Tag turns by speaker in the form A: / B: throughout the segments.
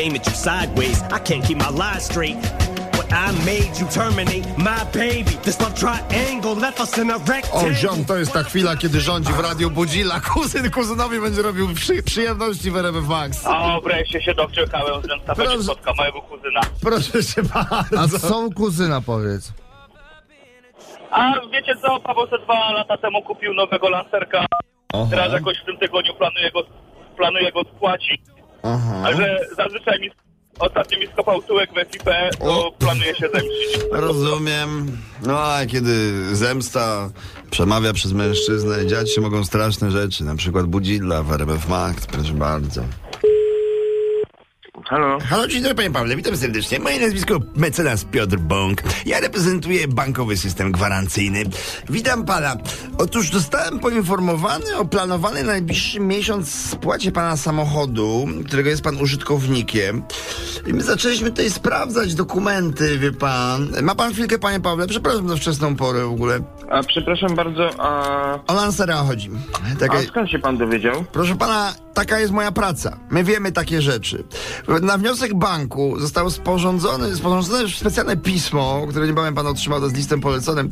A: came at you sideways. I can't keep my lies straight. But I made you terminate my baby. This love triangle left us in a
B: O,
A: rectangle.
B: ziom, to jest ta chwila, kiedy rządzi w radiu Budzilla. Kuzyn kuzynowi będzie robił przy, przyjemności w RMF Max.
C: O, wreszcie się doczekałem, że ta
B: Proszę.
C: spotka mojego kuzyna.
B: Proszę się
D: A
B: bardzo.
D: co u kuzyna powiedz?
C: A wiecie co, Paweł se dwa lata temu kupił nowego lancerka. Teraz jakoś w tym tygodniu planuję go, planuję go spłacić.
B: Aha.
C: A że zazwyczaj mi ostatnio mi skopał tyłek w FIP, to
B: O.
C: planuję się zemścić.
B: Rozumiem. No a kiedy zemsta przemawia przez mężczyznę, dziać się mogą straszne rzeczy, na przykład Budzilla w RMF Max, proszę bardzo.
C: Halo?
B: Halo, dzień dobry panie Pawle, witam serdecznie. Moje nazwisko mecenas Piotr Bąk. Ja reprezentuję bankowy system gwarancyjny. Witam pana. Otóż zostałem poinformowany o planowanej na najbliższy miesiąc spłacie pana samochodu, którego jest pan użytkownikiem. I my zaczęliśmy tutaj sprawdzać dokumenty, wie pan. Ma pan chwilkę, panie Pawle? Przepraszam za wczesną porę w ogóle.
E: A przepraszam bardzo, a,
B: O Lancera chodzi. Taka,
E: a skąd się pan dowiedział?
B: Proszę pana, taka jest moja praca. My wiemy takie rzeczy. Na wniosek banku zostało sporządzone, sporządzone specjalne pismo, które niebawem pan otrzymał to z listem poleconym.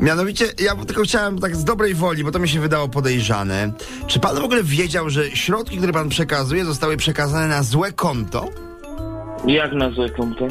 B: Mianowicie, ja tylko chciałem tak z dobrej woli, bo to mi się wydało podejrzane. Czy pan w ogóle wiedział, że środki, które pan przekazuje, zostały przekazane na złe konto?
E: Jak na złe konto?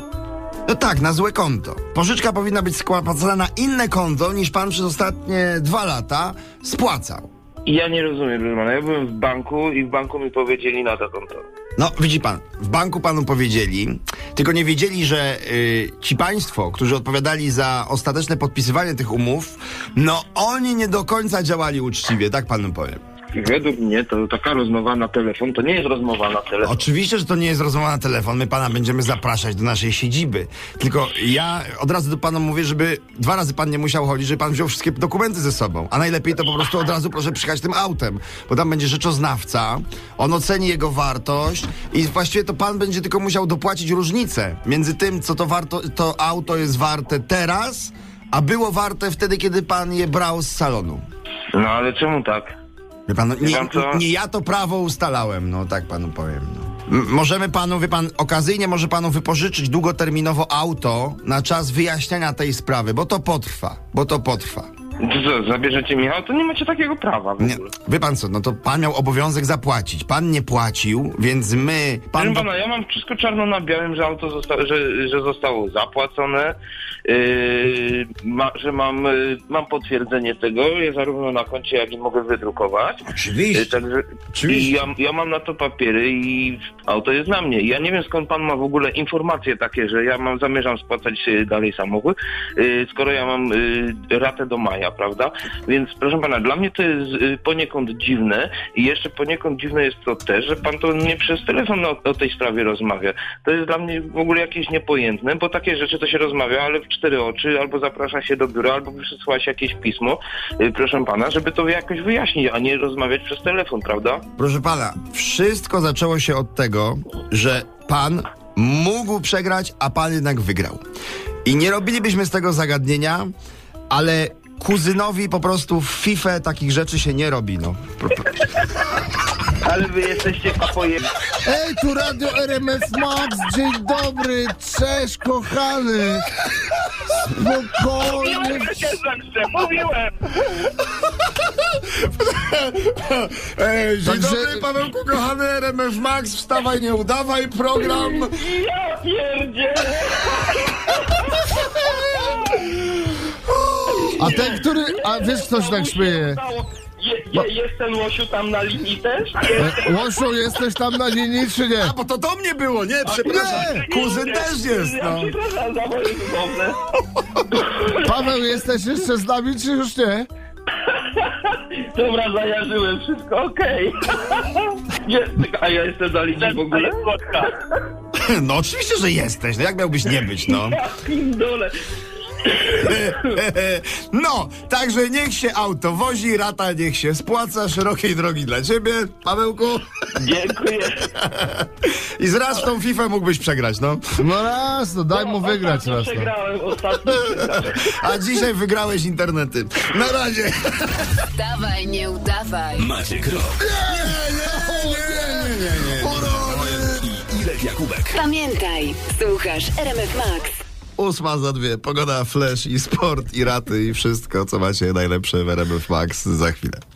B: No tak, na złe konto. Pożyczka powinna być spłacana na inne konto, niż pan przez ostatnie dwa lata spłacał.
E: Ja nie rozumiem, proszę. Ja byłem w banku i w banku mi powiedzieli na to konto.
B: No, widzi pan, w banku panu powiedzieli, tylko nie wiedzieli, że y, ci państwo, którzy odpowiadali za ostateczne podpisywanie tych umów, no oni nie do końca działali uczciwie, tak panu powiem.
E: Według mnie to taka rozmowa na telefon to nie jest rozmowa na telefon.
B: Oczywiście, że to nie jest rozmowa na telefon, my pana będziemy zapraszać do naszej siedziby. Tylko ja od razu do pana mówię, żeby dwa razy pan nie musiał chodzić, żeby pan wziął wszystkie dokumenty ze sobą. A najlepiej to po prostu od razu proszę przyjechać tym autem, bo tam będzie rzeczoznawca, on oceni jego wartość i właściwie to pan będzie tylko musiał dopłacić różnicę między tym, co to, warto, to auto jest warte teraz, a było warte wtedy, kiedy pan je brał z salonu.
E: No ale czemu tak?
B: Wie pan, no, nie,
E: pan
B: nie ja to prawo ustalałem, no tak panu powiem. No. Możemy panu, wie pan, okazyjnie może panu wypożyczyć długoterminowo auto na czas wyjaśniania tej sprawy, bo to potrwa, bo to potrwa.
E: To co, zabierzecie mi auto? Nie macie takiego prawa w
B: Nie,
E: ogóle.
B: wie pan co, no to pan miał obowiązek zapłacić. Pan nie płacił, więc my...
E: Proszę
B: Pan,
E: pana, ja mam wszystko czarno na białym, że auto zosta że, że zostało zapłacone, yy, ma, że mam, yy, mam potwierdzenie tego, ja zarówno na koncie, jak i mogę wydrukować.
B: Oczywiście.
E: Yy, Także
B: Oczywiście.
E: i ja, ja mam na to papiery i auto jest na mnie. Ja nie wiem skąd pan ma w ogóle informacje takie, że ja mam zamierzam spłacać yy, dalej samochód, yy, skoro ja mam yy, ratę do maja, prawda? Więc proszę pana, dla mnie to jest yy, poniekąd dziwne i jeszcze poniekąd dziwne jest to też, że pan to nie przez telefon o, o tej sprawie rozmawia. To jest dla mnie w ogóle jakieś niepojętne, bo takie rzeczy to się rozmawia, ale w cztery oczy, albo zaprasza się do biura, albo przysła się jakieś pismo, yy, proszę pana, żeby to jakoś wyjaśnić, a nie rozmawiać przez telefon, prawda?
B: Proszę pana, wszystko zaczęło się od tego, że pan mógł przegrać, a pan jednak wygrał. I nie robilibyśmy z tego zagadnienia, ale kuzynowi po prostu w FIFA takich rzeczy się nie robi, no.
E: Ale wy jesteście kapoje...
D: Ej, tu radio RMF Max, dzień dobry, cześć kochany. Spokojnie.
C: Mówiłem, że się zemszczę, mówiłem!
B: Ej, dzień
D: Także-
B: dobry, Pawełku, kochany RMF Max, wstawaj, nie udawaj, program.
C: Ja pierdzie!
D: Ten, który, a wiesz kto się tak śmieje?
C: Je, je, jest ten Łosiu tam na linii też?
D: E, Łosiu, jesteś tam na linii, czy nie?
B: A, bo to do mnie było, nie? Przepraszam.
D: nie!
B: Kuzyn też jest,
C: Ja
B: no.
C: przepraszam za moje wymowne.
D: Paweł, jesteś jeszcze z nami, czy już nie?
C: Dobra, zajarzyłem, wszystko okej. Nie,
E: A ja jestem na linii w ogóle?
B: No oczywiście, że jesteś, no jak miałbyś nie być, no.
C: Ja pindole.
B: No, także niech się auto wozi, rata niech się spłaca, szerokiej drogi dla ciebie, Pawełku.
C: Dziękuję.
B: I zraz w tą FIFA mógłbyś przegrać, no.
D: No raz, no daj mu wygrać
C: Ostatnio
D: raz. No.
C: Przegrałem, ostatnio przegrałem.
B: A dzisiaj wygrałeś internety. Na razie.
F: Wstawaj, nie udawaj.
G: Maciek Rok
B: Nie, nie, nie, nie, nie, nie.
G: Jakubek.
F: Pamiętaj, słuchasz RMF Max.
B: Ósma za dwie. Pogoda, flash i sport i raty i wszystko, co macie najlepsze w RMF Max za chwilę.